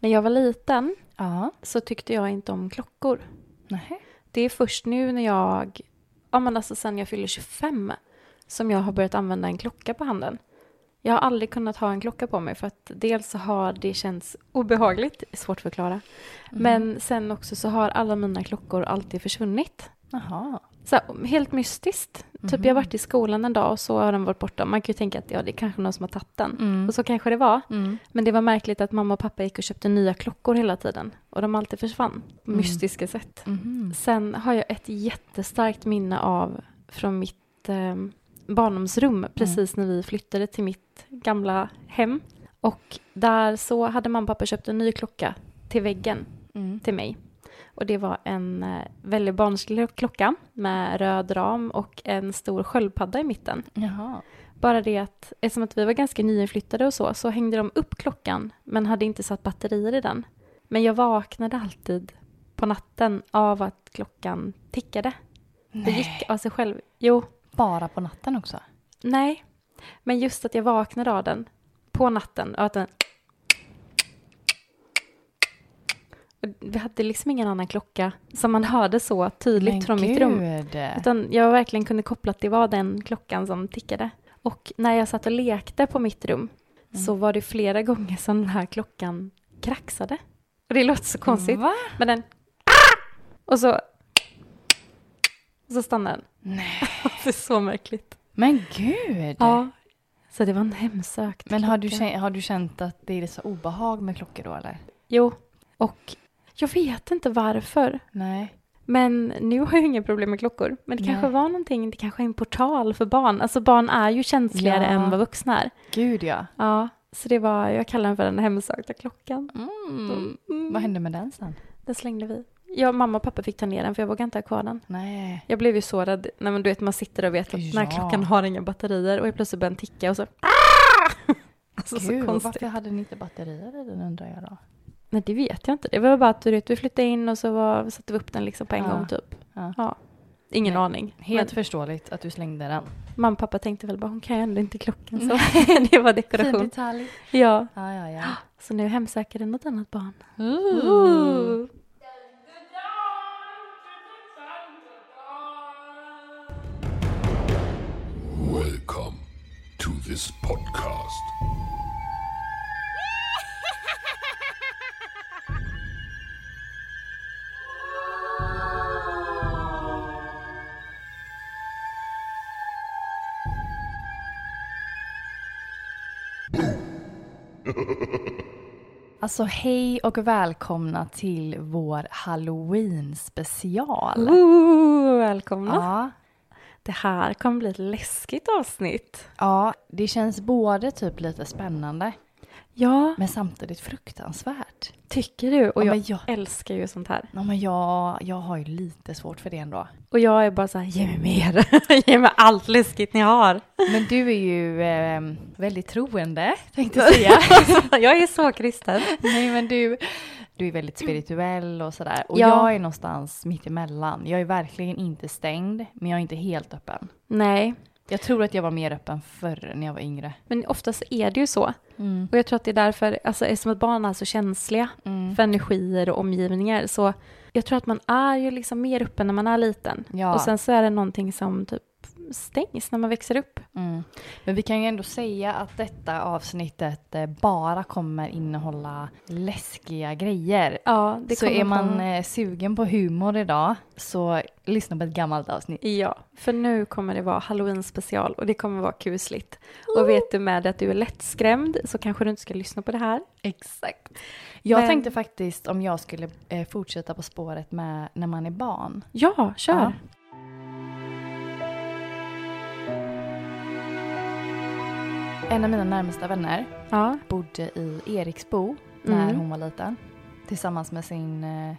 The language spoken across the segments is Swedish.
När jag var liten Ja. så tyckte jag inte om klockor. Nej. Det är först nu när jag, ja men alltså sen jag fyller 25 som jag har börjat använda en klocka på handen. Jag har aldrig kunnat ha en klocka på mig för att dels så har det känts obehagligt, svårt att förklara. Mm. Men sen också så har alla mina klockor alltid försvunnit. Jaha. Så här, helt mystiskt. Typ Mhm. jag har varit i skolan en dag och så har den varit borta. Man kan ju tänka att ja, det är kanske någon som har tagit den. Mm. Och så kanske det var. Mm. Men det var märkligt att mamma och pappa gick och köpte nya klockor hela tiden. Och de alltid försvann på Mm. mystiska sätt. Mhm. Sen har jag ett jättestarkt minne av från mitt eh, barndomsrum precis när vi flyttade till mitt gamla hem. Och där så hade mamma och pappa köpt en ny klocka till väggen Mm. till mig. Och det var en eh, väldigt barnslig klocka med röd ram och en stor sköldpadda i mitten. Jaha. Bara det att eftersom att vi var ganska nyinflyttade och så, så hängde de upp klockan men hade inte satt batterier i den. Men jag vaknade alltid på natten av att klockan tickade. Det Nej. gick av sig själv. Jo, Bara på natten också? nej. Men just att jag vaknade av den på natten och att den... Och Vi hade liksom ingen annan klocka som man hörde så tydligt Men från mitt rum. gud. Utan jag verkligen kunde koppla att det var den klockan som tickade. Och när jag satt och lekte på mitt rum Mm. så var det flera gånger som den här klockan kraxade. Och det låter så konstigt. Va? Men den... Och så... Och så stannade den. Nej. Det är så märkligt. Men gud. Ja. Så det var en hemsökt Men har du, klocka. känt, har du känt att det är så obehag med klockor då eller? Jo. Och jag vet inte varför. Nej. Men nu har jag inga problem med klockor. Men det kanske Nej. var någonting, det kanske är en portal för barn. Alltså barn är ju känsligare Ja. än vad vuxna är. Gud ja. Ja, så det var, jag kallar den för den hemsökta klockan. Mm. Mm. Vad hände med den sen? Den slängde vi. Jag, mamma och pappa fick ta ner den för jag vågade inte ha kvar den. Nej. Jag blev ju så rädd. Nej, men du vet, man sitter och vet att den här Ja. klockan har inga batterier och jag plötsligt börjar den ticka och så... Alltså Gud, så konstigt. varför hade ni inte batterier i den undrar jag då? Nej, det vet jag inte. Det var bara att du vet, vi flyttade in och så var, satte vi upp den liksom på en Ja. gång typ. Ja. Ingen Nej. aning. Helt Men förståeligt att du slängde den. mamma och pappa tänkte väl bara, hon kan ju ändå inte klockan. Så det var Fin dekoration. detalj. Ja, Ja, ja, ja. så nu hemsöker den något annat barn. Ooh. Welcome to this podcast. Alltså hej och välkomna till vår halloween special. Ooh, välkomna. Ja, Det här kommer bli ett läskigt avsnitt. ja, det känns både typ lite spännande Ja, men samtidigt fruktansvärt. Tycker du? Och Ja, jag, jag- älskar ju sånt här. Ja, men jag, jag har ju lite svårt för det ändå. Och jag är bara så här, ge mig mer. ge mig allt läskigt ni har. Men du är ju eh, väldigt troende, tänkte jag säga. jag är så kristen. Nej, men du, du är väldigt spirituell och sådär. Och Ja. jag är någonstans mitt emellan. Jag är verkligen inte stängd, men jag är inte helt öppen. Nej, Jag tror att jag var mer öppen förr när jag var yngre. men oftast är det ju så. Mm. Och jag tror att det är därför, alltså eftersom att barn är så känsliga Mm. för energier och omgivningar, så jag tror att man är ju liksom mer öppen när man är liten. Ja. Och sen så är det någonting som typ stängs när man växer upp. Mm. Men vi kan ju ändå säga att detta avsnittet eh, bara kommer innehålla läskiga grejer. Ja, det så är man vara- eh, sugen på humor idag så lyssna på ett gammalt avsnitt. Ja, för nu kommer det vara halloween special och det kommer vara kusligt. Och vet du med att du är lättskrämd så kanske du inte ska lyssna på det här. Exakt. Jag Men- tänkte faktiskt om jag skulle eh, fortsätta på spåret med när man är barn. Ja, kör. Ja. En av mina närmsta vänner Ja. bodde i Eriksbo när Mm. hon var liten. Tillsammans med sin eh,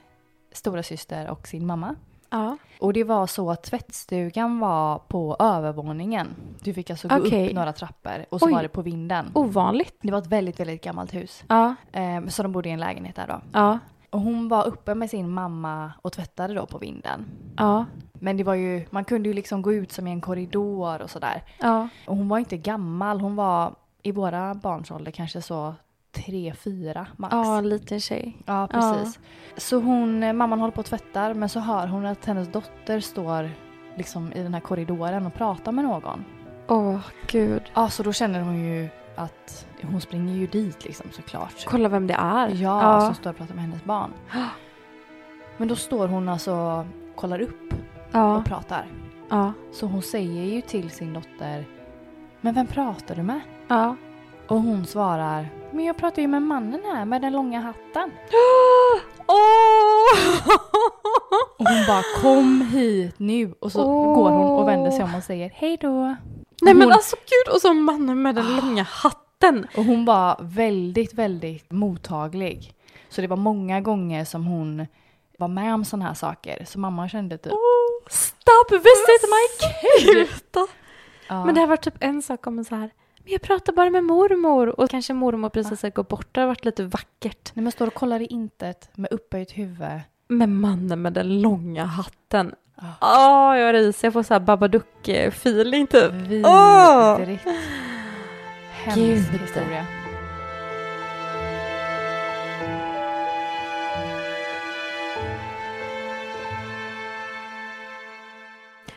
stora syster och sin mamma. ja. Och det var så att tvättstugan var på övervåningen. Du fick alltså gå Okej. upp några trappor och så Oj. var det på vinden. Ovanligt. Det var ett väldigt, väldigt gammalt hus. Ja, Eh, så de bodde i en lägenhet där då. ja, Och hon var uppe med sin mamma och tvättade då på vinden. ja, Men det var ju, man kunde ju liksom gå ut som i en korridor och sådär. ja. Och hon var inte gammal, hon var i våra barns ålder kanske så tre, fyra max. Ja, en liten tjej. Ja, precis. Så hon, mamman håller på och tvättar men så hör hon att hennes dotter står liksom i den här korridoren och pratar med någon. Åh, gud. Ja, så då känner hon ju att hon springer ju dit liksom såklart. Kolla vem det är. Ja, som står och pratar med hennes barn. Men då står hon alltså och kollar upp ja, och pratar. ja, Så hon säger ju till sin dotter Men vem pratar du med? ja. Och hon svarar Men jag pratar ju med mannen här med den långa hatten. Åh! Och hon bara kom hit nu. Och så Åh. går hon och vänder sig om och säger hej då. Nej men hon- alltså gud, och så mannen med den långa hatten. Och hon var väldigt, väldigt mottaglig. Så det var många gånger som hon var med om sådana här saker. Så mamma kände typ... Stop visit my kid! Ja. Men det har varit typ en sak om så här, men jag pratar bara med mormor. Och kanske mormor precis har gått bort, det har varit lite vackert. När man står och kollar i intet med upphöjt huvud. Men mannen med den långa hatten. Åh, jag ryser, jag får så här Babadook-feeling typ. Vidrigt. Hemsk Gud. historia.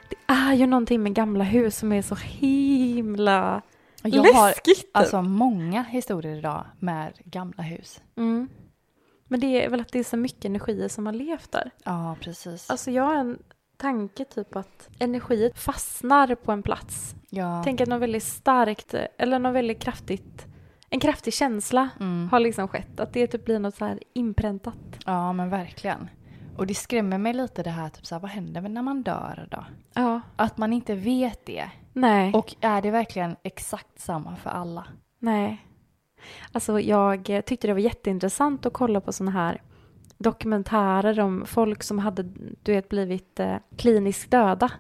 Det är ju någonting med gamla hus som är så himla Jag har läskigt. typ. alltså många historier idag med gamla hus. Mm. Men det är väl att det är så mycket energier som har levt där. Ja, precis. Alltså jag har en tanke typ att energier fastnar på en plats. ja. Tänk att något väldigt starkt, eller något väldigt kraftigt, en kraftig känsla Mm. har liksom skett. Att det typ blir något så här inpräntat. ja, men verkligen. Och det skrämmer mig lite det här, typ så här, vad händer när man dör då? Ja, Att man inte vet det. nej, Och är det verkligen exakt samma för alla? nej. Alltså jag tyckte det var jätteintressant att kolla på såna här dokumentärer om folk som hade, du vet, blivit eh, kliniskt döda.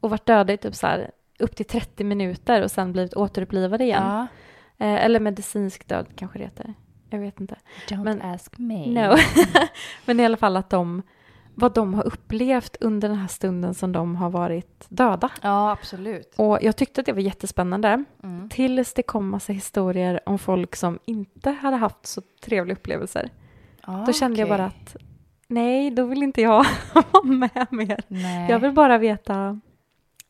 Och varit döda i typ så här upp till 30 minuter och sen blivit återupplivade igen. Ja. Eh, eller medicinsk död kanske det heter. Jag vet inte. Don't Men- ask me. No. Men i alla fall att de, vad de har upplevt under den här stunden som de har varit döda. Ja, absolut. Och jag tyckte att det var jättespännande. Mm. Tills det kom massa historier om folk som inte hade haft så trevliga upplevelser. Ja, Då kände jag okej. bara att nej, då vill inte jag vara med mer. Nej. Jag vill bara veta,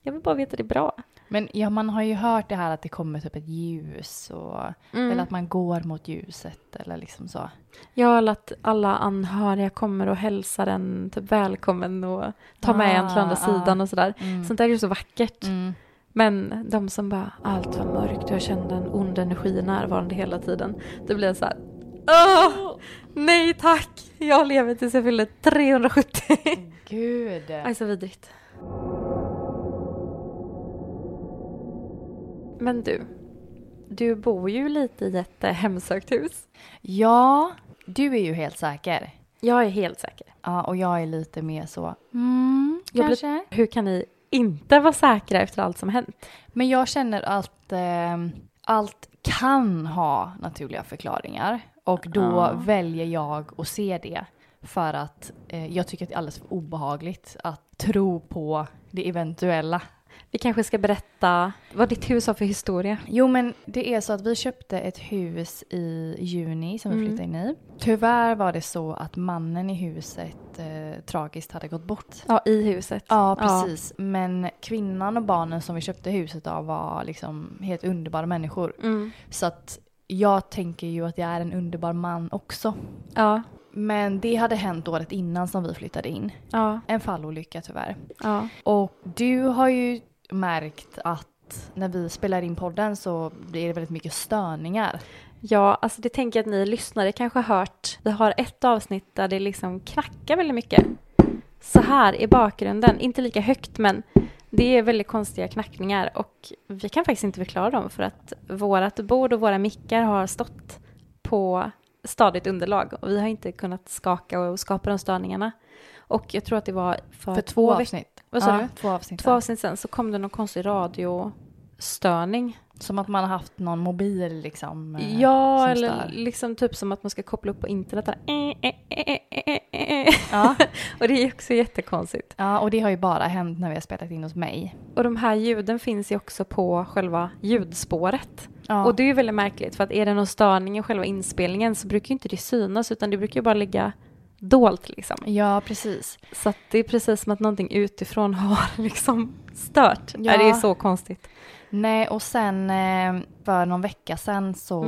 jag vill bara veta det bra. Men ja, man har ju hört det här att det kommer typ ett ljus och, Mm. eller att man går mot ljuset eller liksom så. Ja, eller att alla anhöriga kommer och hälsar en typ välkommen och tar med en till andra Ah, sidan ah. och sådär. Mm. Sånt där är ju så vackert. Mm. Men de som bara, allt var mörkt och jag kände en ond energi närvarande hela tiden. Det blev så här, Åh, nej tack, jag lever tills jag fyller 370. Gud. Aj, så vidrigt. Men du, du bor ju lite i ett eh, hemsökt hus. Ja, du är ju helt säker. Jag är helt säker. Ja, och jag är lite mer så, mm, Jag blir- kanske. Hur kan ni inte vara säkra efter allt som hänt? Men jag känner att eh, allt kan ha naturliga förklaringar. Och då Ja. väljer jag att se det. För att eh, jag tycker att det är alldeles för obehagligt att tro på det eventuella. Vi kanske ska berätta vad ditt hus har för historia. Jo men det är så att vi köpte ett hus i juni som vi Mm. flyttade in i. Tyvärr var det så att mannen i huset eh, tragiskt hade gått bort. Ja, i huset. Ja, precis. Men kvinnan och barnen som vi köpte huset av var liksom helt underbara människor. Mm. Så att jag tänker ju att jag är en underbar man också. Ja, Men det hade hänt året innan som vi flyttade in. ja, En fallolycka tyvärr. ja. Och du har ju märkt att när vi spelar in podden så blir det väldigt mycket störningar. Ja, alltså det tänker jag att ni lyssnare kanske har hört. Vi har ett avsnitt där det liksom knackar väldigt mycket. Så här i bakgrunden, inte lika högt men det är väldigt konstiga knackningar och vi kan faktiskt inte förklara dem för att vårat bord och våra mickar har stått på stadigt underlag och vi har inte kunnat skaka och skapa de störningarna. Och jag tror att det var för, För två avsnitt. Vad sa ja, du? Två avsnitt. Två avsnitt sen så kom det någon konstig radiostörning. Som att man har haft någon mobil liksom. eh, Ja, eller stör. liksom typ som att man ska koppla upp på internet. Där. Eh, eh, Ja. och det är också jättekonstigt. ja, och det har ju bara hänt när vi har spelat in hos mig. Och de här ljuden finns ju också på själva ljudspåret. Ja. Och det är ju väldigt märkligt för att är det någon störning i själva inspelningen så brukar ju inte det synas utan det brukar ju bara ligga dolt liksom. ja, precis. Så att det är precis som att någonting utifrån har liksom stört. Ja. Det är så konstigt. Nej, och sen eh, för någon vecka sedan så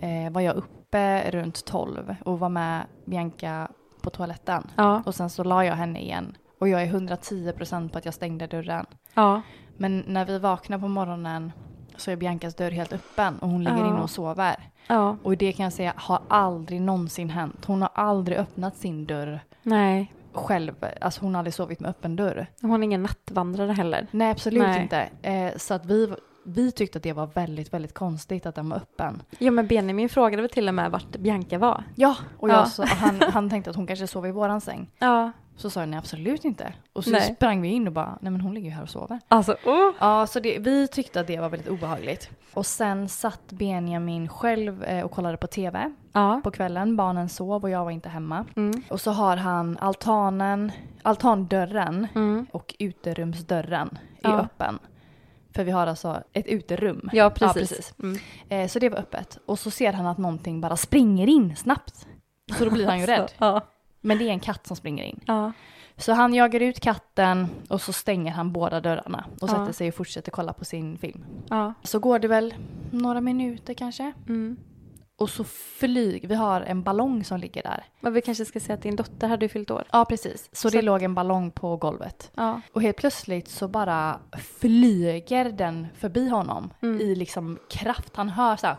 Mm. eh, var jag uppe runt 12 och var med Bianca på toaletten. Ja, Och sen så la jag henne igen. Och jag är 110% på att jag stängde dörren. ja, Men när vi vaknar på morgonen så är Biancas dörr helt öppen och hon ligger Ja. inne och sover. ja, Och det kan jag säga har aldrig någonsin hänt. Hon har aldrig öppnat sin dörr nej. Själv. Alltså hon har aldrig sovit med öppen dörr. Hon är ingen nattvandrare heller. Nej, absolut Nej. inte. Eh, så att vi, vi tyckte att det var väldigt, väldigt konstigt att den var öppen. Ja men Benjamin frågade väl till och med vart Bianca var. Ja, och jag Ja. Så, och han, han tänkte att hon kanske sov i våran säng. Ja, Så sa jag nej, absolut inte. Och så Nej. sprang vi in och bara, nej men hon ligger ju här och sover. alltså oh. Ja, så det, vi tyckte att det var väldigt obehagligt. Och sen satt Benjamin själv eh, och kollade på tv Ja. på kvällen. Barnen sov och jag var inte hemma. Mm. Och så har han altanen, altandörren Mm. och uterumsdörren Ja. är öppen. För vi har alltså ett uterum. Ja, precis. precis. Mm. Eh, så det var öppet. Och så ser han att någonting bara springer in snabbt. Så då blir han ju rädd. Så, ja. Men det är en katt som springer in. Ja. Så han jagar ut katten och så stänger han båda dörrarna och Ja. sätter sig och fortsätter kolla på sin film. Ja. Så går det väl några minuter kanske. Mm. Och så flyger, vi har en ballong som ligger där. Men vi kanske ska säga att din dotter hade fyllt år. Ja precis, så, Så- det låg en ballong på golvet. Ja. Och helt plötsligt så bara flyger den förbi honom Mm. i liksom kraft. Han hör så här.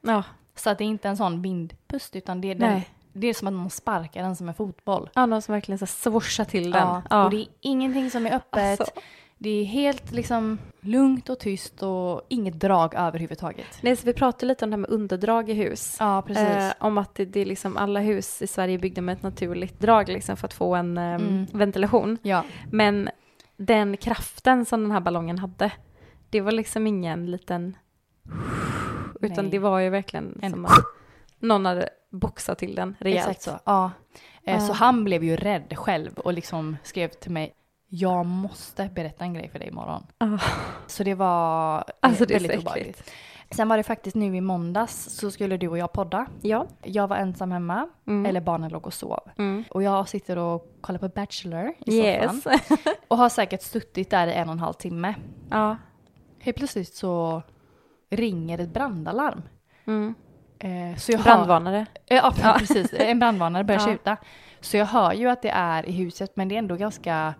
Ja. Så att det är inte en sån vindpust utan det är, den, Nej. Det är som att någon sparkar den som en fotboll. ja, någon som verkligen så här swoshar till den. Ja. Ja. Och det är ingenting som är öppet. Alltså. Det är helt liksom lugnt och tyst och inget drag överhuvudtaget. Nej, så vi pratade lite om det här med underdrag i hus. Ja, precis. Eh, om att det, det är liksom alla hus i Sverige är byggda med ett naturligt drag liksom för att få en eh, Mm. ventilation. ja. Men den kraften som den här ballongen hade, det var liksom ingen liten... Utan Nej. det var ju verkligen En- som att någon hade boxat till den rejält. Exakt så. Ja. Ja. Så han blev ju rädd själv och liksom skrev till mig jag måste berätta en grej för dig imorgon. Ja. Så det var eh, Alltså det är väldigt obehagligt. Sen var det faktiskt nu i måndags så skulle du och jag podda. Ja. Jag var ensam hemma, Mm. eller barnen låg och sov. Mm. Och jag sitter och kollar på Bachelor i Yes. soffan. Och har säkert suttit där i en och en halv timme. ja. Helt plötsligt så ringer ett brandalarm. Mm. Eh, så jag hör- Brandvarnare. Eh, Ja, precis. En brandvarnare börjar Ja. tjuta. Så jag hör ju att det är i huset men det är ändå ganska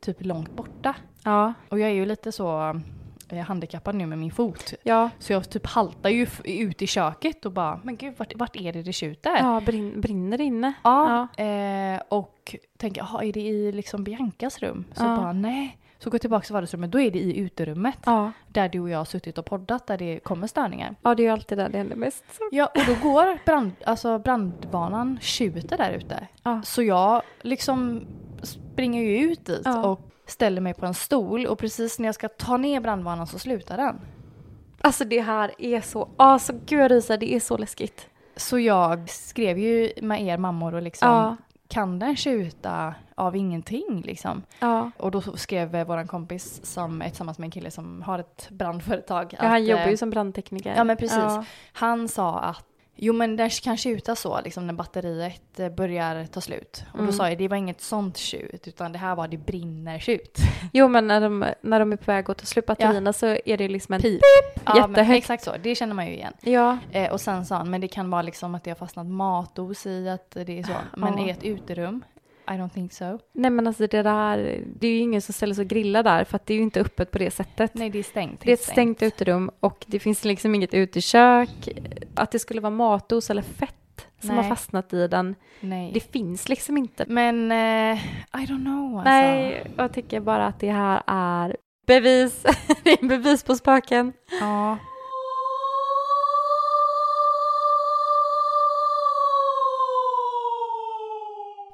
typ långt borta. Ja. Och jag är ju lite så eh, handikappad nu med min fot. Ja. Så jag typ haltar ju ut i köket och bara, men gud vart, vart är det det tjuter? Ja, brin, brinner det inne? Ja, Eh, och tänker, är det i liksom Biancas rum? Så Ja. bara, nej. Så går jag tillbaka till vardagsrummet, då är det i uterummet. Ja. Där du och jag har suttit och poddat, där det kommer störningar. Ja, det är ju alltid där det händer mest. Ja, och då går brand, alltså brandvarnaren tjuter där ute. Ja. Så jag liksom springer ju ut dit Ja. och ställer mig på en stol och precis när jag ska ta ner brandvarnaren så slutar den. Alltså det här är så, alltså gud jag ryser, det är så läskigt. Så jag skrev ju med er mammor och liksom, Ja. kan den tjuta av ingenting liksom? Ja. Och då skrev eh, våran kompis som är tillsammans med en kille som har ett brandföretag. ja, han att, jobbar eh, ju som brandtekniker. Ja men precis. Ja. Han sa att jo men den kan tjuta så liksom när batteriet eh, börjar ta slut. Och då Mm. sa jag det var inget sånt tjut utan det här var det brinner tjut. Jo men när de, när de är på väg att ta slut batterierna så är det liksom en Pip. Ja, men exakt så, det känner man ju igen. Ja, Eh, och sen sa han, men det kan vara liksom att det har fastnat matos i att det är så. Men Ja. i ett uterum, I don't think so. nej men alltså det där, det är ju ingen som ställer sig och grillar där för att det är ju inte öppet på det sättet. Nej det är stängt. Det är ett stängt uterum och det finns liksom inget utekök. Att det skulle vara matos eller fett som Nej. har fastnat i den, Nej. det finns liksom inte. Men eh, I don't know alltså. Nej, jag tycker bara att det här är bevis. det är bevis på spöken. Ja.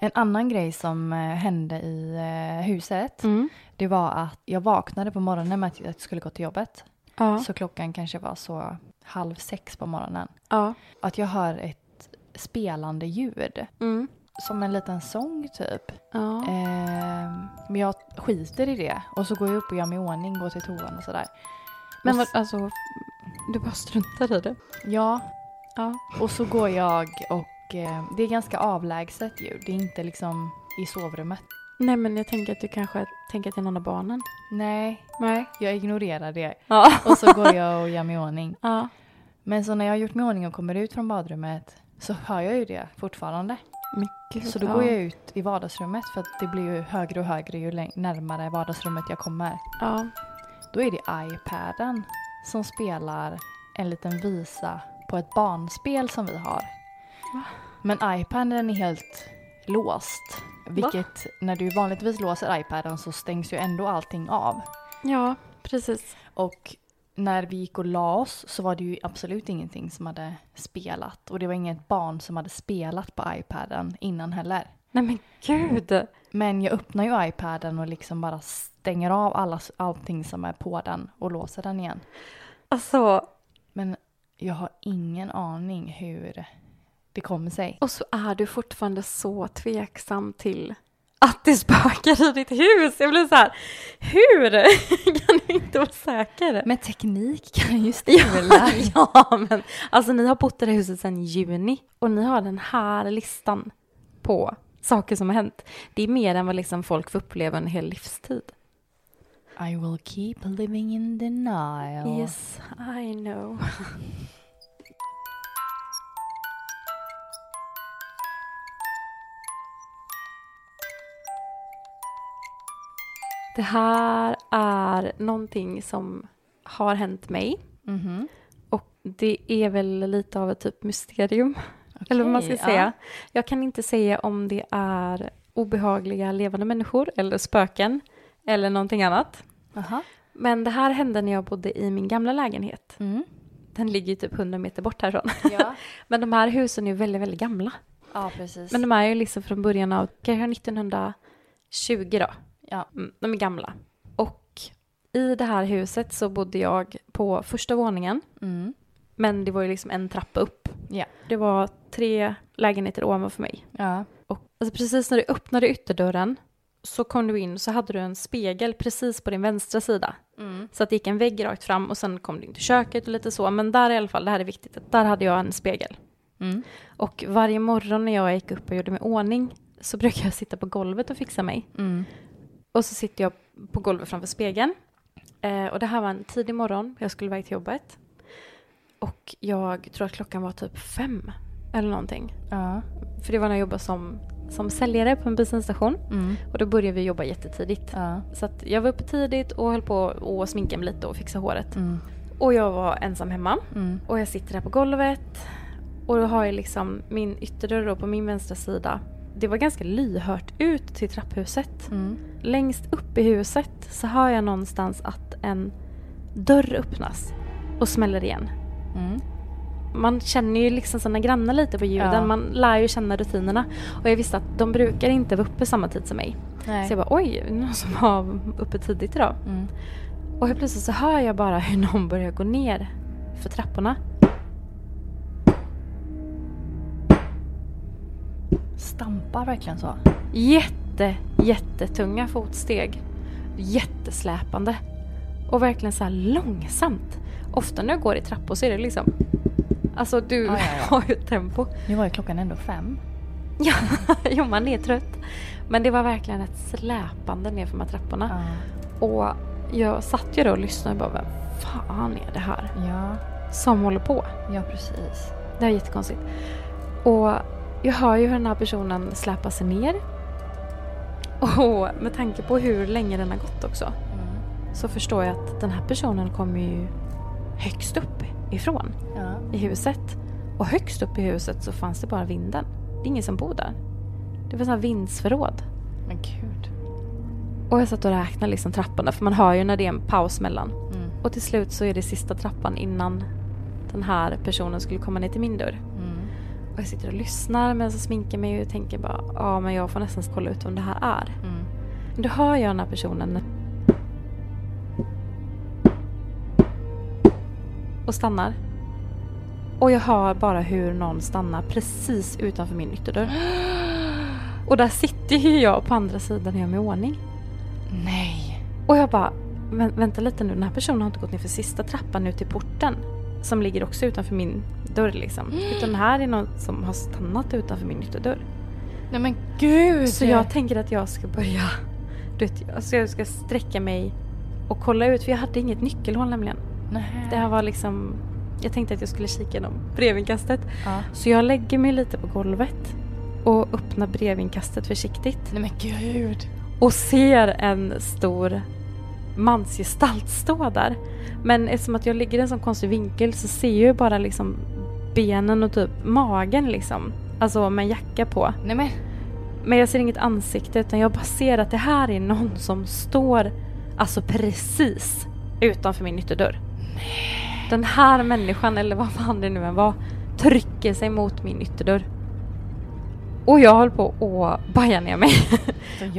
En annan grej som eh, hände i eh, huset, Mm. det var att jag vaknade på morgonen med att jag skulle gå till jobbet. Ja. Så klockan kanske var så halv sex på morgonen. ja. Att jag hör ett spelande ljud. Mm. som en liten sång typ. Ja. Eh, men jag skiter i det. Och så går jag upp och gör mig i ordning, går till toan och sådär. Men vad, alltså, du bara struntar i det? Ja, Ja. och så går jag och eh, det är ganska avlägset ju. Det är inte liksom i sovrummet. Nej, men jag tänker att du kanske tänker till någon av barnen. Nej, Nej. jag ignorerar det. Ja. Och så går jag och gör mig i ordning. ja. Men så när jag har gjort mig i ordning och kommer ut från badrummet så hör jag ju det fortfarande. Men gud, Så då ja. går jag ut i vardagsrummet för att det blir ju högre och högre ju närmare vardagsrummet jag kommer. Ja. Då är det iPaden som spelar en liten visa på ett barnspel som vi har. Va? Men iPaden är helt låst. Vilket när du vanligtvis låser iPaden så stängs ju ändå allting av. ja, precis. Och när vi gick och la oss så var det ju absolut ingenting som hade spelat. Och det var inget barn som hade spelat på iPaden innan heller. Nej men gud. Men jag öppnar ju iPaden och liksom bara stänger av alla, allting som är på den och låser den igen. Alltså, Men jag har ingen aning hur det kommer sig. och så är du fortfarande så tveksam till att det spökar i ditt hus. Jag blir så här, hur kan du inte vara säker? Men teknik kan ju Ja, strula. ja, men alltså ni har bott i det huset sedan juni och ni har den här listan på saker som har hänt. Det är mer än vad liksom folk får uppleva en hel livstid. I will keep living in denial. Yes, I know. Det här är någonting som har hänt mig Mhm. och det är väl lite av ett typ mysterium. Eller vad man ska säga. Jag kan inte säga om det är obehagliga levande människor eller spöken eller någonting annat. Aha. Men det här hände när jag bodde i min gamla lägenhet. Mm. Den ligger ju typ 100 meter bort härifrån. Ja. Men de här husen är väldigt, väldigt gamla. ja, precis. Men de är ju liksom från början av kanske 1920 då. Ja. Mm, de är gamla. Och i det här huset så bodde jag på första våningen. Mm. Men det var ju liksom en trappa upp. Ja. Det var tre lägenheter ovanför mig. Ja. Och alltså precis när du öppnade ytterdörren så kom du in så hade du en spegel precis på din vänstra sida. Mm. Så att det gick en vägg rakt fram och sen kom du in till köket och lite så. Men där i alla fall, det här är viktigt, att där hade jag en spegel. Mm. Och varje morgon när jag gick upp och gjorde mig ordning så brukar jag sitta på golvet och fixa mig. Mm. Och så sitter jag på golvet framför spegeln. Eh, och det här var en tidig morgon, jag skulle iväg till jobbet. Och jag tror att klockan var typ fem eller någonting. Ja. För det var när jag jobbade som, som säljare på en bensinstation. Mm. Och då började vi jobba jättetidigt. Ja. Så jag var uppe tidigt och höll på att sminka mig lite och fixa håret. Mm. Och jag var ensam hemma. Mm. Och jag sitter där på golvet. Och då har jag liksom min ytterdörr på min vänstra sida. Det var ganska lyhört ut till trapphuset. Mm. Längst upp i huset så hör jag någonstans att en dörr öppnas och smäller igen. Mm. Man känner ju liksom sina grannar lite på ljuden. Ja. Man lär ju känna rutinerna. Och jag visste att de brukar inte vara uppe samma tid som mig. Nej. Så jag bara oj, någon som var uppe tidigt idag? Mm. Och helt plötsligt så hör jag bara hur någon börjar gå ner för trapporna. Stampar verkligen så. Jätte, jättetunga fotsteg. Jättesläpande. Och verkligen så långsamt. Ofta när jag går i trappor så är det liksom... Alltså du Ja, ja, ja. har ju tempo. Nu var ju klockan ändå fem. Ja, jo man är trött. Men det var verkligen ett släpande ner för de här trapporna. Ja. Och jag satt ju då och lyssnade och bara, vad fan är det här Ja, som håller på? ja precis. Det är jättekonstigt. Och jag hör ju hur den här personen släpar sig ner. Och med tanke på hur länge den har gått också Mm. så förstår jag att den här personen kommer ju högst upp ifrån Ja. i huset. Och högst upp i huset så fanns det bara vinden. Det är ingen som bor där. Det var så här vindsförråd. Men gud. Och jag satt och räknade liksom trapporna för man hör ju när det är en paus mellan. Mm. Och till slut så är det sista trappan innan den här personen skulle komma ner till min dörr. Och jag sitter och lyssnar men så sminkar mig och tänker bara ja men jag får nästan kolla ut vem det här är. Mm. Då hör jag den här personen och stannar. Och jag hör bara hur någon stannar precis utanför min ytterdörr. Och där sitter ju jag på andra sidan och gör mig i ordning. Nej. Och jag bara, "Vä- vänta lite nu, den här personen har inte gått ner för sista trappan ut till porten. Som ligger också utanför min dörr liksom. Utan här är någon som har stannat utanför min ytterdörr. Nej men gud. Så jag tänker att jag ska börja, du vet, alltså jag ska sträcka mig och kolla ut, för jag hade inget nyckelhål nämligen. Nej. Det här var liksom, jag tänkte att jag skulle kika genom brevinkastet. Ja. Så jag lägger mig lite på golvet och öppnar brevinkastet försiktigt. Nej men gud. och ser en stor mansgestalt stå där. Men eftersom att jag ligger i en sån konstig vinkel så ser jag ju bara liksom benen och typ magen liksom. Alltså med en jacka på. Nej men. Men jag ser inget ansikte utan jag bara ser att det här är någon som står alltså precis utanför min ytterdörr. Den här människan, eller vad fan det nu än var, trycker sig mot min ytterdörr. Och jag höll på att baja ner mig.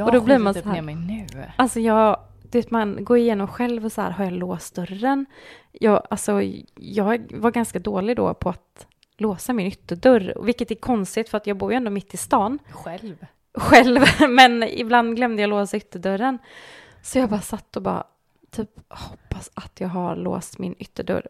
Och då blir man typ så här- ner mig nu. Alltså jag, vet man går igenom själv och så här, har jag låst dörren? Jag, alltså, jag var ganska dålig då på att låsa min ytterdörr, vilket är konstigt för att jag bor ju ändå mitt i stan Själv. själv, men ibland glömde jag låsa ytterdörren. Så jag bara satt och bara, typ hoppas att jag har låst min ytterdörr.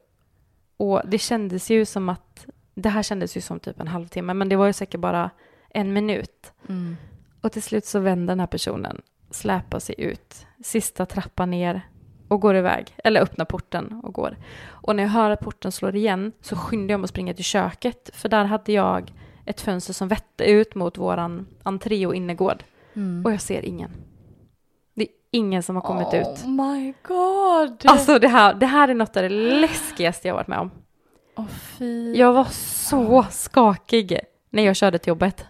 Och det kändes ju som att, det här kändes ju som typ en halvtimme, men det var ju säkert bara en minut. Mm. Och till slut så vänder den här personen, släpar sig ut, sista trappan ner och går iväg. Eller öppnar porten och går. Och när jag hör att porten slår igen så skyndar jag mig att springa till köket. För där hade jag ett fönster som vette ut mot våran entré och innergård. Mm. Och jag ser ingen. Det är ingen som har kommit ut. Oh my god. Alltså det här, det här är något av det läskigaste jag varit med om. Fy. Jag var så skakig när jag körde till jobbet.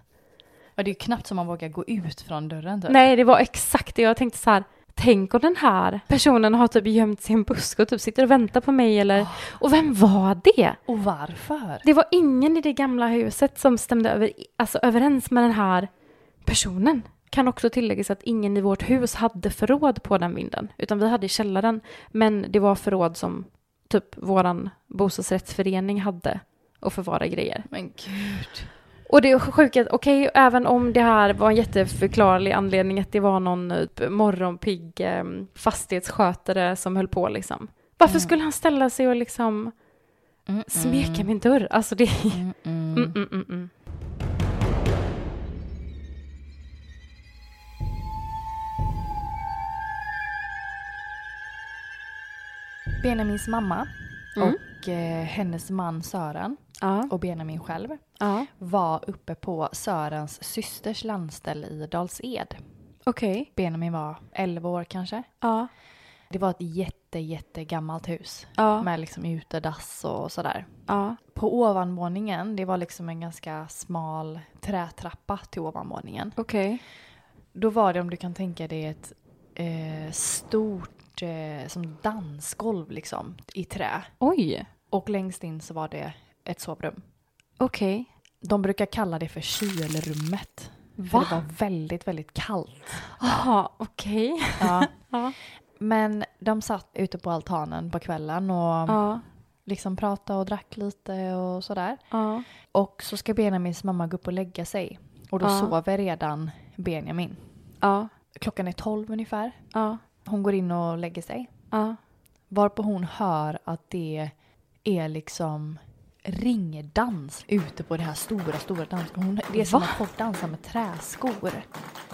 Ja, det är ju knappt som man vågar gå ut från dörren typ. Nej, det var exakt det. Jag tänkte så här, tänk om den här personen har typ gömt sig i en buske och typ sitter och väntar på mig eller... Och vem var det? Och varför? Det var ingen i det gamla huset som stämde över, alltså, överens med den här personen. Kan också tilläggas att ingen i vårt hus hade förråd på den vinden, utan vi hade i källaren. Men det var förråd som typ våran bostadsrättsförening hade att förvara grejer. Men gud. Och det att, okej, även om det här var en jätteförklarlig anledning att det var någon typ, morgonpigg eh, fastighetsskötare som höll på liksom. Varför Mm. skulle han ställa sig och liksom Mm, smeka min dörr? Alltså det... Mm, mm. Mm, mm, mm, mm. Benjamins mamma Mm. Och eh, hennes man Sören Ja, och Benjamin själv ja. var uppe på Sörens systers landställe i Dals-Ed. okej. Benjamin var 11 år kanske. Ja, Det var ett jätte, jätte gammalt hus ja, med liksom utedass och sådär. ja. På ovanvåningen, det var liksom en ganska smal trätrappa till ovanvåningen. okej. Då var det, om du kan tänka dig, ett eh, stort eh, som dansgolv liksom i trä. Oj, Och längst in så var det ett sovrum. okej. De brukar kalla det för kylrummet. För Va? det var väldigt, väldigt kallt. Jaha, okej. Ja. Ja, Men de satt ute på altanen på kvällen och ja, liksom pratade och drack lite och sådär. ja. Och så ska Benjamins mamma gå upp och lägga sig. Och då sover redan Benjamin. Ja, Klockan är tolv ungefär. ja, Hon går in och lägger sig. ja. Varpå hon hör att det är liksom ringdans ute på det här stora, stora dansgolvet. Det är som Va? att folk dansar med träskor.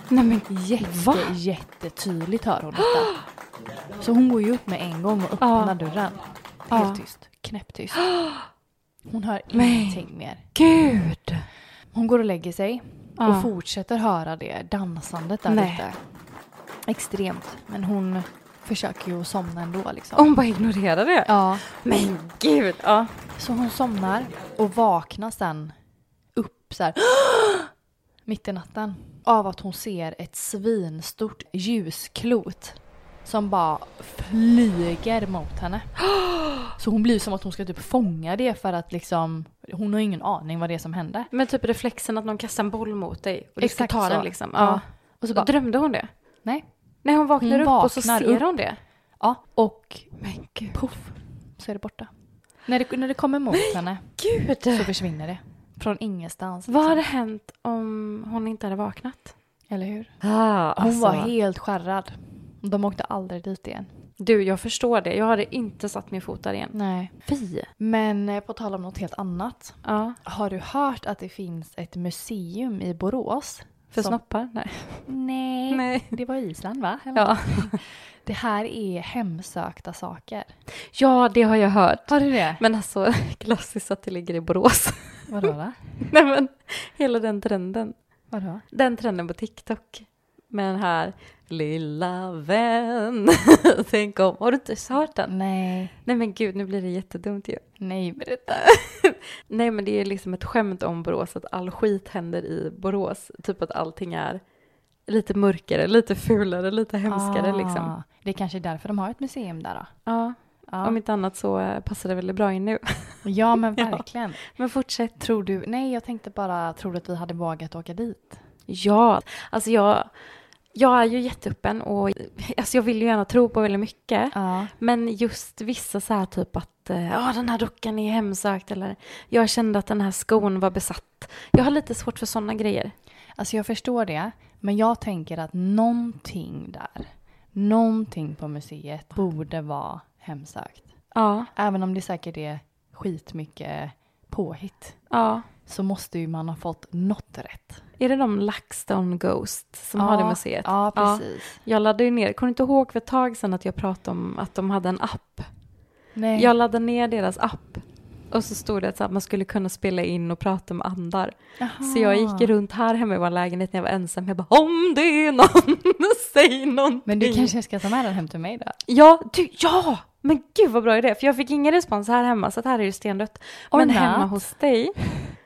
Nej men Jätte, Va? jättetydligt hör hon detta. Så hon går ju upp med en gång och öppnar Ja. dörren. Ja. Helt tyst. Knäpptyst. Hon hör Men- ingenting mer. gud. Hon går och lägger sig Ja. och fortsätter höra det dansandet där Nej. ute. Extremt. Men hon försöker ju somna ändå liksom. Hon bara ignorerar det. Ja. Men gud. Ja. Så hon somnar och vaknar sen upp så här mitt i natten av att hon ser ett svinstort ljusklot som bara flyger mot henne. Så hon blir som att hon ska typ fånga det för att liksom hon har ingen aning vad det är som händer. Men typ reflexen att någon kastar en boll mot dig och du ska Exakt ta så. den liksom. Ja. Ja. Och så bara, Drömde hon det? nej. Nej, hon vaknar Hon upp och så ser upp. hon det. Ja, och Men gud. poff så är det borta. När det, när det kommer mot henne Gud. så försvinner det. Från ingenstans. Vad liksom. hade hänt om hon inte hade vaknat? Eller hur? Ah, Hon var helt skärrad. De åkte aldrig dit igen. Du, jag förstår det. Jag hade inte satt min fot där igen. Nej. Fy! Men eh, på tal om något helt annat. Ja. Har du hört att det finns ett museum i Borås? För Som- snoppar? Nej. Nej. Nej. Det var Island va? Ja. Det här är hemsökta saker. ja, det har jag hört. Har du det? Men alltså, klassiskt att det ligger i Borås. Vadå då? Nej men, hela den trenden. Vadå? Den trenden på TikTok. Med den här lilla vän, tänk om. Har du inte hört den? Nej. Nej men gud, nu blir det jättedumt ju. Nej, berätta. Nej men det är liksom ett skämt om Borås, att all skit händer i Borås. Typ att allting är lite mörkare, lite fulare, lite hemskare liksom. Ah, Det är kanske därför de har ett museum där då. Ja, Ja, om inte annat så eh, passar det väldigt bra in nu. ja men Ja. verkligen. Men fortsätt. Tror du, nej jag tänkte bara, tror du att vi hade vågat åka dit? Ja, alltså jag, jag är ju jätteöppen och alltså jag vill ju gärna tro på väldigt mycket. Ja. Men just vissa så här typ att eh, ja, den här dockan är hemsökt eller jag kände att den här skon var besatt. Jag har lite svårt för sådana grejer. Alltså jag förstår det, men jag tänker att någonting där, någonting på museet borde vara hemsökt. Ja, Även om det säkert är skitmycket påhitt ja. Så måste ju man ha fått något rätt. Är det de LaxTon Ghost som har det museet? Ja, precis. Jag laddade ju ner, kommer inte ihåg för ett tag sedan att jag pratade om att de hade en app? Nej. Jag laddade ner deras app och så stod det att man skulle kunna spela in och prata med andar. Så jag gick runt här hemma i vår lägenhet när jag var ensam. Jag bara om det är någon, säg någonting. Men du kanske ska ta med den hem till mig då? Ja, du, ja! Men gud vad bra idé, för jag fick ingen respons här hemma så att här är det stendött. Men hemma hos dig,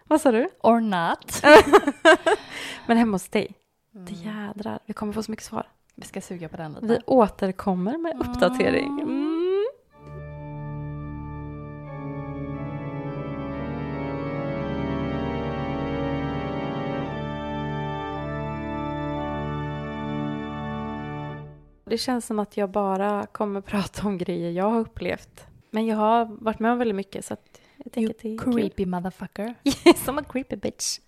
vad sa du? Or not. Men hemma hos dig, Mm. det jädrar, vi kommer få så mycket svar. Vi ska suga på den lite. Vi återkommer med uppdatering. Mm. Det känns som att jag bara kommer prata om grejer jag har upplevt. Men jag har varit med om väldigt mycket så att jag tänker att det är kul. Creepy motherfucker. Som a creepy bitch.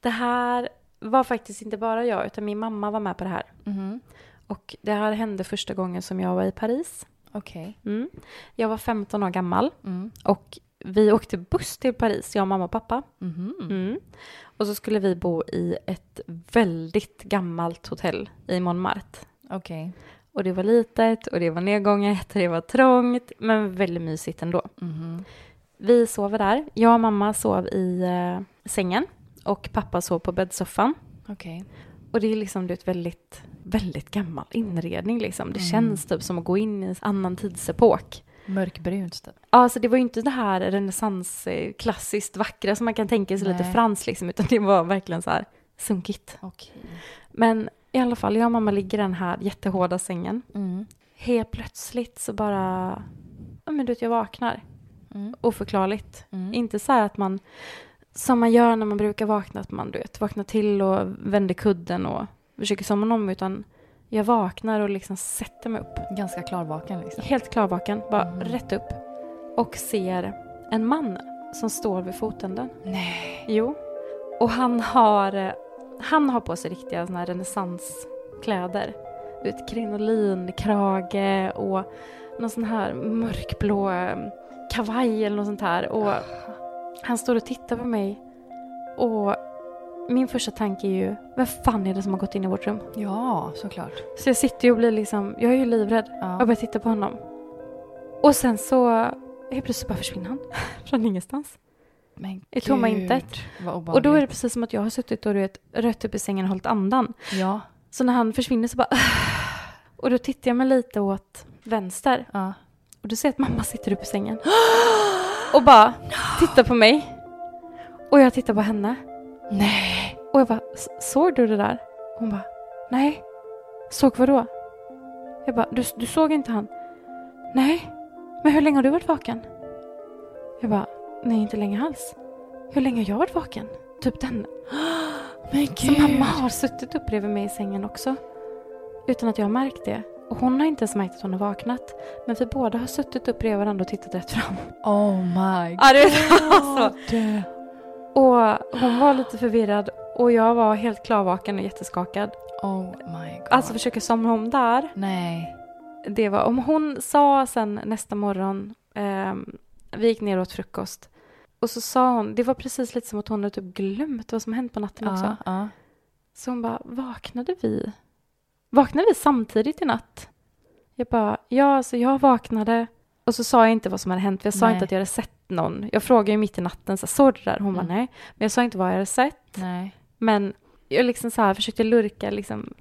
Det här var faktiskt inte bara jag, utan min mamma var med på det här. Mhm. Och det här hände första gången som jag var i Paris. Okej. Mm. Jag var 15 år gammal Mm. och vi åkte buss till Paris, jag, mamma och pappa. Mhm. Mm. Och så skulle vi bo i ett väldigt gammalt hotell i Montmartre. Okej. Och det var litet och det var nedgånget och det var trångt, men väldigt mysigt ändå. Vi sover där. Jag och mamma sov i eh, sängen och pappa sov på bäddsoffan. Okej. Och det är liksom du vet, väldigt, väldigt gammal inredning liksom. Det Mm. känns typ som att gå in i en annan tidsepok. Mörkbrunt typ. Ja, alltså det var ju inte det här renässans eh, vackra som man kan tänka sig lite Nej. frans liksom, utan det var verkligen så här sunkigt. Okej. Men i alla fall, jag och mamma ligger i den här jättehårda sängen. Mm. Helt plötsligt så bara, ja men du vet jag vaknar. Mm. Oförklarligt. Mm. Inte så här att man, som man gör när man brukar vakna, att man du vet, vaknar till och vänder kudden och försöker somna om, utan jag vaknar och liksom sätter mig upp. Ganska klarvaken liksom. Helt klarvaken, bara Mm. rätt upp. Och ser en man som står vid fotänden. Nej. Jo. Och han har, han har på sig riktiga såna här renässanskläder. Vet, krinolin, krage och någon sån här mörkblå kavaj eller något sånt här. Och han står och tittar på mig. Och min första tanke är ju, vem fan är det som har gått in i vårt rum? Ja, såklart. Så jag sitter ju och blir liksom, jag är ju livrädd. Ja. Jag börjar titta på honom. Och sen så, helt plötsligt bara försvinner han. Från ingenstans. Men I tomma intet. Och då är det precis som att jag har suttit och du vet, rött upp i sängen och hållit andan. Ja. Så när han försvinner så bara... Och då tittar jag mig lite åt vänster. Ja. Och då ser att mamma sitter uppe i sängen. Och bara tittar på mig. Och jag tittar på henne. Nej. Och jag bara, "S- såg du det där? Hon bara, nej. Såg vad då? Jag bara, du, du såg inte han? Nej. Men hur länge har du varit vaken? Jag bara, nej inte länge alls. Hur länge har jag varit vaken? Typ den. Men Så mamma har suttit upp bredvid mig i sängen också. Utan att jag har märkt det. Och hon har inte ens märkt att hon har vaknat. Men vi båda har suttit upp bredvid varandra och tittat rätt fram. Oh my Ja, du vet, alltså. god. Och hon var lite förvirrad Och jag var helt klarvaken och jätteskakad. Oh my god. Alltså försöka somna om där. Nej. Det var, om hon sa sen nästa morgon, ehm, vi gick ner och åt frukost. Och så sa hon, det var precis lite som att hon hade typ glömt vad som hänt på natten också. Ja, ja. Så hon bara, vaknade vi? Vaknade vi samtidigt i natt? Jag bara, ja, alltså jag vaknade. Och så sa jag inte vad som hade hänt, för jag sa Nej. inte att jag hade sett någon. Jag frågade ju mitt i natten, så där? Hon bara, Mm. nej. Men jag sa inte vad jag hade sett. Nej. Men jag liksom så här försökte lurka liksom,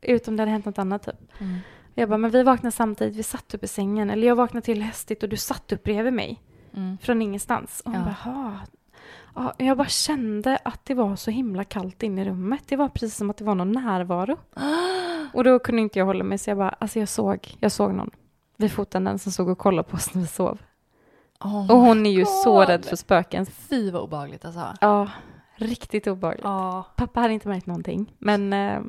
ut om det hade hänt något annat typ. Mm. Jag bara, men vi vaknade samtidigt, vi satt upp i sängen. Eller jag vaknade till hästigt och du satt upp bredvid mig. Mm. Från ingenstans. Och hon Ja. bara. Ja. Jag bara kände att det var så himla kallt inne i rummet. Det var precis som att det var någon närvaro. Och då kunde inte jag hålla mig så jag bara, alltså jag såg, jag såg någon vid foten den som såg och kollade på oss när vi sov. Oh Och hon är ju så God. rädd för spöken. Fy vad obehagligt alltså. Ja, riktigt obehagligt. Ja. Pappa hade inte märkt någonting. Men eh,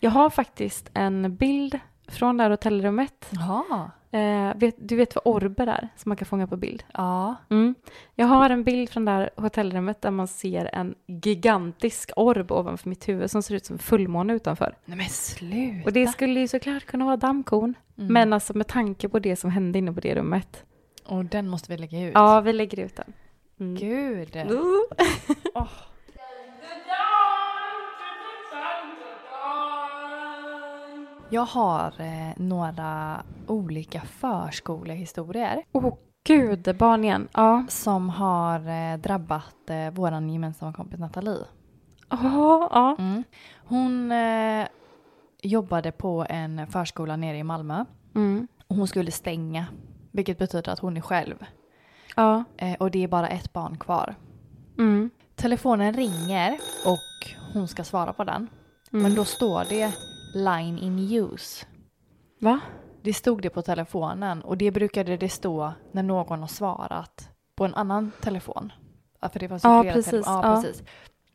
jag har faktiskt en bild från det här hotellrummet. Jaha. Eh, vet, du vet vad orber är, som man kan fånga på bild? Ja. Mm. Jag har en bild från det här hotellrummet där man ser en gigantisk orb ovanför mitt huvud som ser ut som fullmåne utanför. Nej men sluta. Och det skulle ju såklart kunna vara dammkorn. Mm. Men alltså med tanke på det som hände inne på det rummet. Och den måste vi lägga ut. Ja, vi lägger ut den. Mm. Gud. Uh. Jag har eh, några olika förskolehistorier Åh gud, barn igen. Ja. som har eh, drabbat eh, våran gemensamma kompis Nathalie. Ja, ja. Mm. Hon eh, jobbade på en förskola nere i Malmö Mm. och hon skulle stänga, vilket betyder att hon är själv. Ja. Eh, och det är bara ett barn kvar. Mm. Telefonen ringer och hon ska svara på den. Mm. Men då står det line in use. Va? Det stod det på telefonen och det brukade det stå när någon har svarat på en annan telefon. Ja, för det var så Ja, flera precis. Ja, Ja. precis.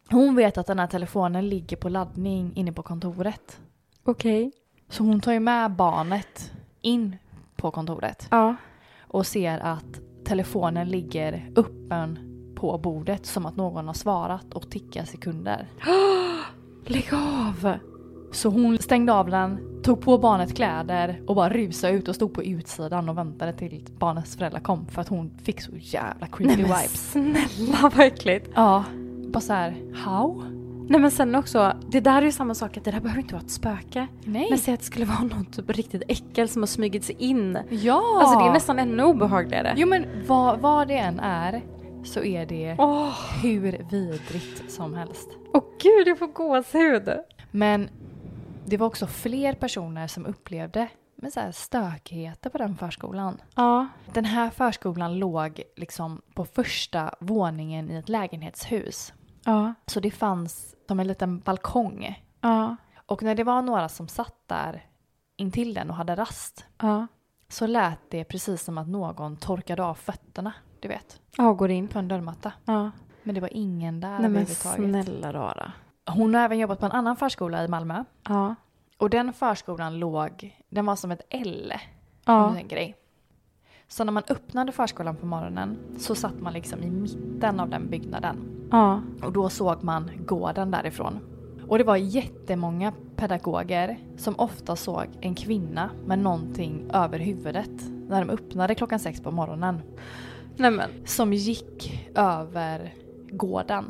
Hon vet att den här telefonen ligger på laddning inne på kontoret. Okej. Så hon tar ju med barnet in på kontoret Ja. och ser att telefonen ligger öppen på bordet som att någon har svarat och tickar sekunder. Lägg av! Så hon stängde av den, tog på barnet kläder och bara rusade ut och stod på utsidan och väntade till barnets föräldrar kom för att hon fick så jävla creepy Nej vibes. snälla vad äckligt. Ja, bara så här, how? Nej men sen också, det där är ju samma sak att det där behöver inte vara ett spöke. Nej. Men säg att det skulle vara någon typ riktigt äckel som har smugit sig in. ja! Alltså det är nästan ännu obehagligare. Jo men vad, vad det än är så är det Åh hur vidrigt som helst. Åh gud, jag får gåshud. Men det var också fler personer som upplevde med så här stökigheter på den förskolan. Ja. Den här förskolan låg liksom på första våningen i ett lägenhetshus. Ja. Så det fanns som en liten balkong. Ja. Och när det var några som satt där intill den och hade rast Ja. så lät det precis som att någon torkade av fötterna, du vet, Ja, går in. på en dörrmatta. Ja. Men det var ingen där Nej men överhuvudtaget. snälla rara. Hon har även jobbat på en annan förskola i Malmö. Ja. Och den förskolan låg, den var som ett L, om du Ja. tänker dig. Så när man öppnade förskolan på morgonen så satt man liksom i mitten av den byggnaden. Ja. Och då såg man gården därifrån. Och det var jättemånga pedagoger som ofta såg en kvinna med någonting över huvudet när de öppnade klockan sex på morgonen. Nej men. Som gick över gården.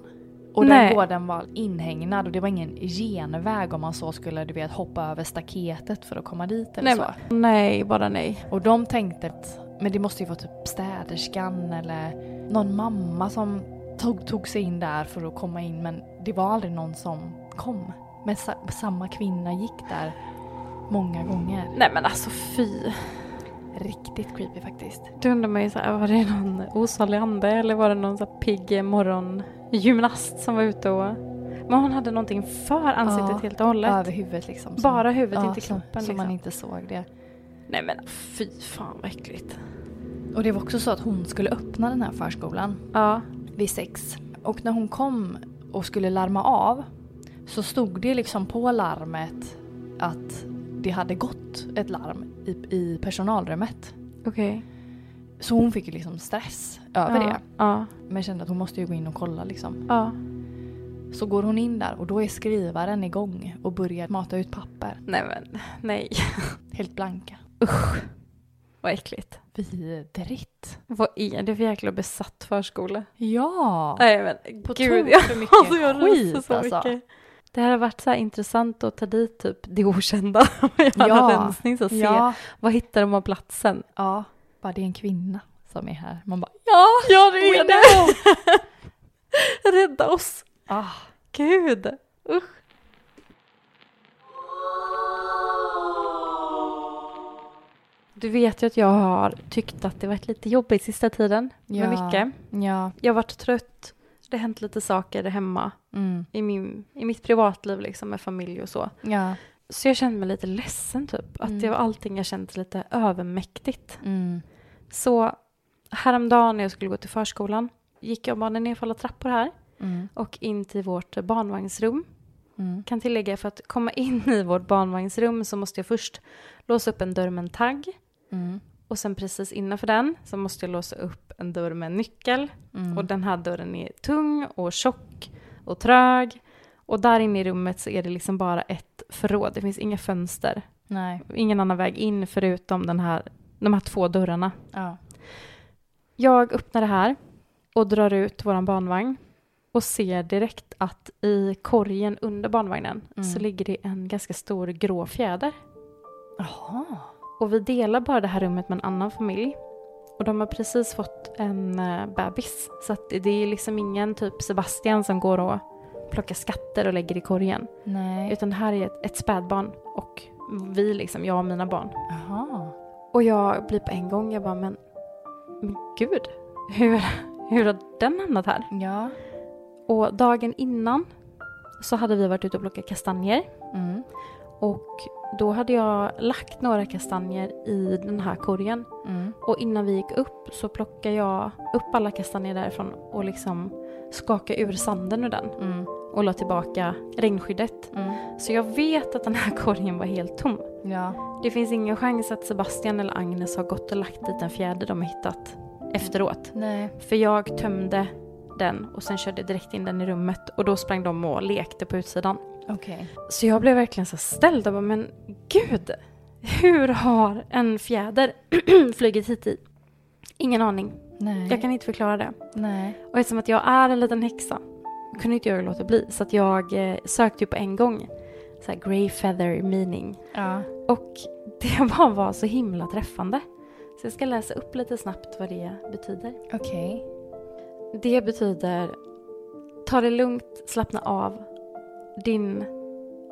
Och Nej. den gården var inhägnad och det var ingen genväg om man så skulle du vet, hoppa över staketet för att komma dit eller Nej, så. nej, bara nej. Och de tänkte att men det måste ju vara typ städerskan eller någon mamma som tog, tog sig in där för att komma in men det var aldrig någon som kom. Men sa, samma kvinna gick där många gånger. Nej men alltså fy. Riktigt creepy faktiskt. Då undrar man ju så här, var det någon osalig ande eller var det någon så här pigg morgongymnast som var ute och... Men hon hade någonting för ansiktet Ja, helt och hållet. Över huvudet liksom. som- Bara huvudet, ja, inte kroppen Så liksom. man inte såg det. Nej men fy fan vad äckligt. Och det var också så att hon skulle öppna den här förskolan Ja. vid sex. Och när hon kom och skulle larma av så stod det liksom på larmet att det hade gått ett larm i, i personalrummet. Okej. Så hon fick ju liksom stress över ja. det. Ja. Men kände att hon måste ju gå in och kolla liksom. Ja. Så går hon in där och då är skrivaren igång och börjar mata ut papper. Nej men, nej. Helt blanka. Usch. Vad äckligt. Vidrigt. Vad är det för jäkla besatt förskola? Ja! Nej men På gud, jag, för mycket alltså, jag skit, så alltså. mycket. Det här har varit så här intressant att ta dit typ det okända. Göra Ja. rensning så se Ja, vad hittar de av platsen. ja. Bara det är en kvinna som är här. Man bara Ja, ja det är det. Rädda oss. ah, Gud. Usch. Du vet ju att jag har tyckt att det varit lite jobbigt sista tiden med Ja. mycket. Ja. Jag har varit trött. Det har hänt lite saker hemma Mm. i, min, i mitt privatliv liksom med familj och så. Ja. Så jag kände mig lite ledsen typ. Att Mm. det var allting jag kände lite övermäktigt. Mm. Så häromdagen när jag skulle gå till förskolan gick jag bara ner för alla trappor här Mm. och in till vårt barnvagnsrum. Mm. Kan tillägga för att komma in i vårt barnvagnsrum så måste jag först låsa upp en dörr med en tagg Mm. och sen precis innanför den så måste jag låsa upp en dörr med en nyckel Mm. och den här dörren är tung och tjock och trög och där inne i rummet så är det liksom bara ett förråd. Det finns inga fönster, Nej. ingen annan väg in förutom den här, de här två dörrarna. Ja. Jag öppnar det här och drar ut våran barnvagn och ser direkt att i korgen under barnvagnen Mm. så ligger det en ganska stor grå fjäder. Jaha. Och vi delar bara det här rummet med en annan familj. Och de har precis fått en uh, bebis. Så det är liksom ingen typ Sebastian som går och plockar skatter och lägger i korgen. Nej. Utan det här är ett, ett spädbarn och vi liksom, jag och mina barn. Jaha. Och jag blir på en gång, jag bara men, men gud, hur, hur har den hamnat här? Ja. Och dagen innan så hade vi varit ute och plockat kastanjer. Mm. Och då hade jag lagt några kastanjer i den här korgen. Mm. Och innan vi gick upp så plockade jag upp alla kastanjer därifrån och liksom skakade ur sanden ur den. Mm. Och la tillbaka regnskyddet. Mm. Så jag vet att den här korgen var helt tom. Ja. Det finns ingen chans att Sebastian eller Agnes har gått och lagt dit en fjäder de har hittat efteråt. Nej. För jag tömde den och sen körde direkt in den i rummet och då sprang de och lekte på utsidan. Okej. Så jag blev verkligen så ställd och bara, men gud, hur har en fjäder flugit hit i? Ingen aning. Nej. Jag kan inte förklara det. Nej. Och eftersom att jag är en liten häxa kunde inte jag låta bli. Så att jag eh, sökte ju på en gång så här grey feather meaning. Ja. Och det bara var så himla träffande. Så jag ska läsa upp lite snabbt vad det betyder. Okej. Det betyder ta det lugnt, slappna av. Din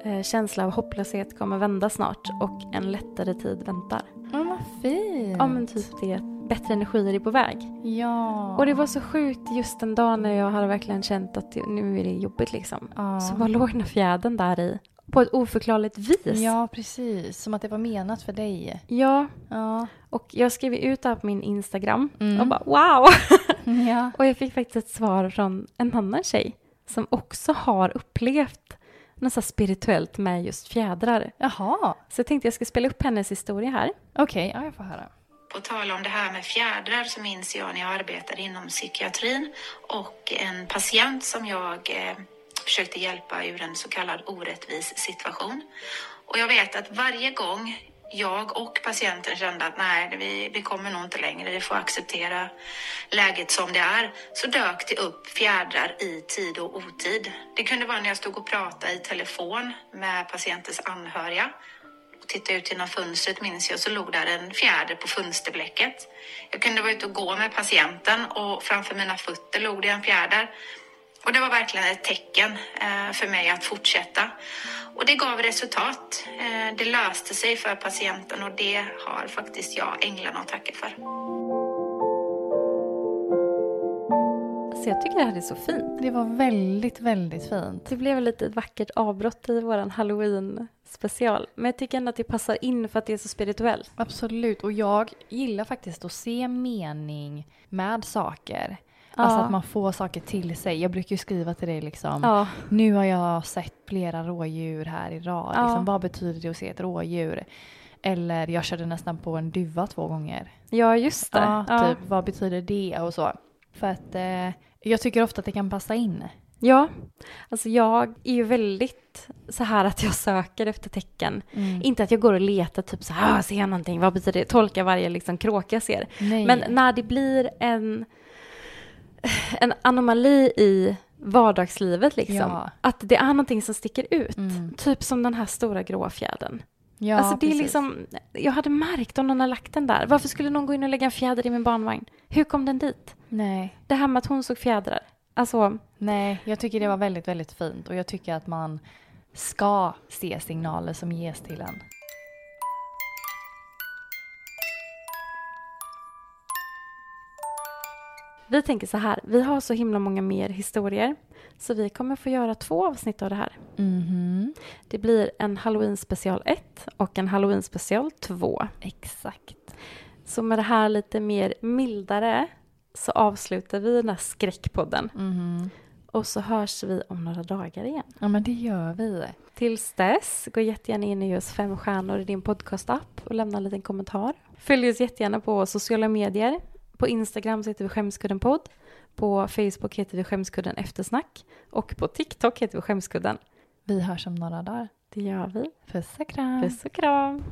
eh, känsla av hopplöshet kommer vända snart och en lättare tid väntar. Men vad fint. Ja men typ det, bättre energier är på väg. Ja. Och det var så sjukt just den dagen när jag hade verkligen känt att det- nu är det jobbigt liksom. Ja. Så bara låg den här fjädern där i på ett oförklarligt vis. Ja, precis. Som att det var menat för dig. ja Ja. och jag skrev ut det här på min Instagram Mm. och bara wow! Ja. Och jag fick faktiskt ett svar från en annan tjej som också har upplevt något så spirituellt med just fjädrar. Jaha. Så jag tänkte jag ska spela upp hennes historia här. Okej, ja, jag får höra. På tal om det här med fjädrar så minns jag när jag arbetade inom psykiatrin och en patient som jag eh, försökte hjälpa ur en så kallad orättvis situation. Och jag vet att varje gång jag och patienten kände att nej, vi, vi kommer nog inte längre, vi får acceptera läget som det är, så dök det upp fjädrar i tid och otid. Det kunde vara när jag stod och pratade i telefon med patientens anhöriga och tittade ut genom fönstret minns jag så låg där en fjäder på fönsterblecket. Jag kunde vara ute och gå med patienten och framför mina fötter låg det en fjäder. Och det var verkligen ett tecken eh, för mig att fortsätta. Och det gav resultat. Eh, det löste sig för patienten och det har faktiskt jag änglarna att tacka för. Så jag tycker det här är så fint. Det var väldigt, väldigt fint. Det blev lite ett vackert avbrott i våran halloween special. Men jag tycker ändå att det passar in för att det är så spirituellt. Absolut. Och jag gillar faktiskt att se mening med saker. Alltså Ja. att man får saker till sig. Jag brukar ju skriva till dig liksom. Ja, Nu har jag sett flera rådjur här i rad. Ja. Liksom, vad betyder det att se ett rådjur? Eller jag körde nästan på en duva två gånger. ja just det. Ja. typ vad betyder det och så. För att eh, jag tycker ofta att det kan passa in Ja, alltså jag är ju väldigt så här att jag söker efter tecken. Mm. Inte att jag går och letar typ så här, ah, ser jag någonting, vad betyder det? Tolkar varje liksom kråka jag ser. Nej. Men när det blir en, en anomali i vardagslivet liksom. Ja. Att det är någonting som sticker ut. Mm. Typ som den här stora grå fjädern. Ja, alltså det är precis. liksom, jag hade märkt om någon har lagt den där. Varför skulle någon gå in och lägga en fjäder i min barnvagn? Hur kom den dit? Nej. Det här med att hon såg fjädrar. Alltså, Nej, jag tycker det var väldigt, väldigt fint och jag tycker att man ska se signaler som ges till en. Vi tänker så här, vi har så himla många mer historier. Så vi kommer få göra två avsnitt av det här. Mhm. Det blir en Halloween special 1 och en Halloween special 2. Exakt. Så med det här lite mer mildare så avslutar vi den här skräckpodden. Mhm. Och så hörs vi om några dagar igen. Ja, men det gör vi. Tills dess, gå jättegärna in och ge oss fem stjärnor i din podcastapp och lämna en liten kommentar. Följ oss jättegärna på sociala medier. På Instagram så heter vi Skämskudden podd. På Facebook heter vi Skämskudden eftersnack. Och på TikTok heter vi Skämskudden. Vi hörs om några dagar. Det gör vi. Puss och kram. Puss och kram.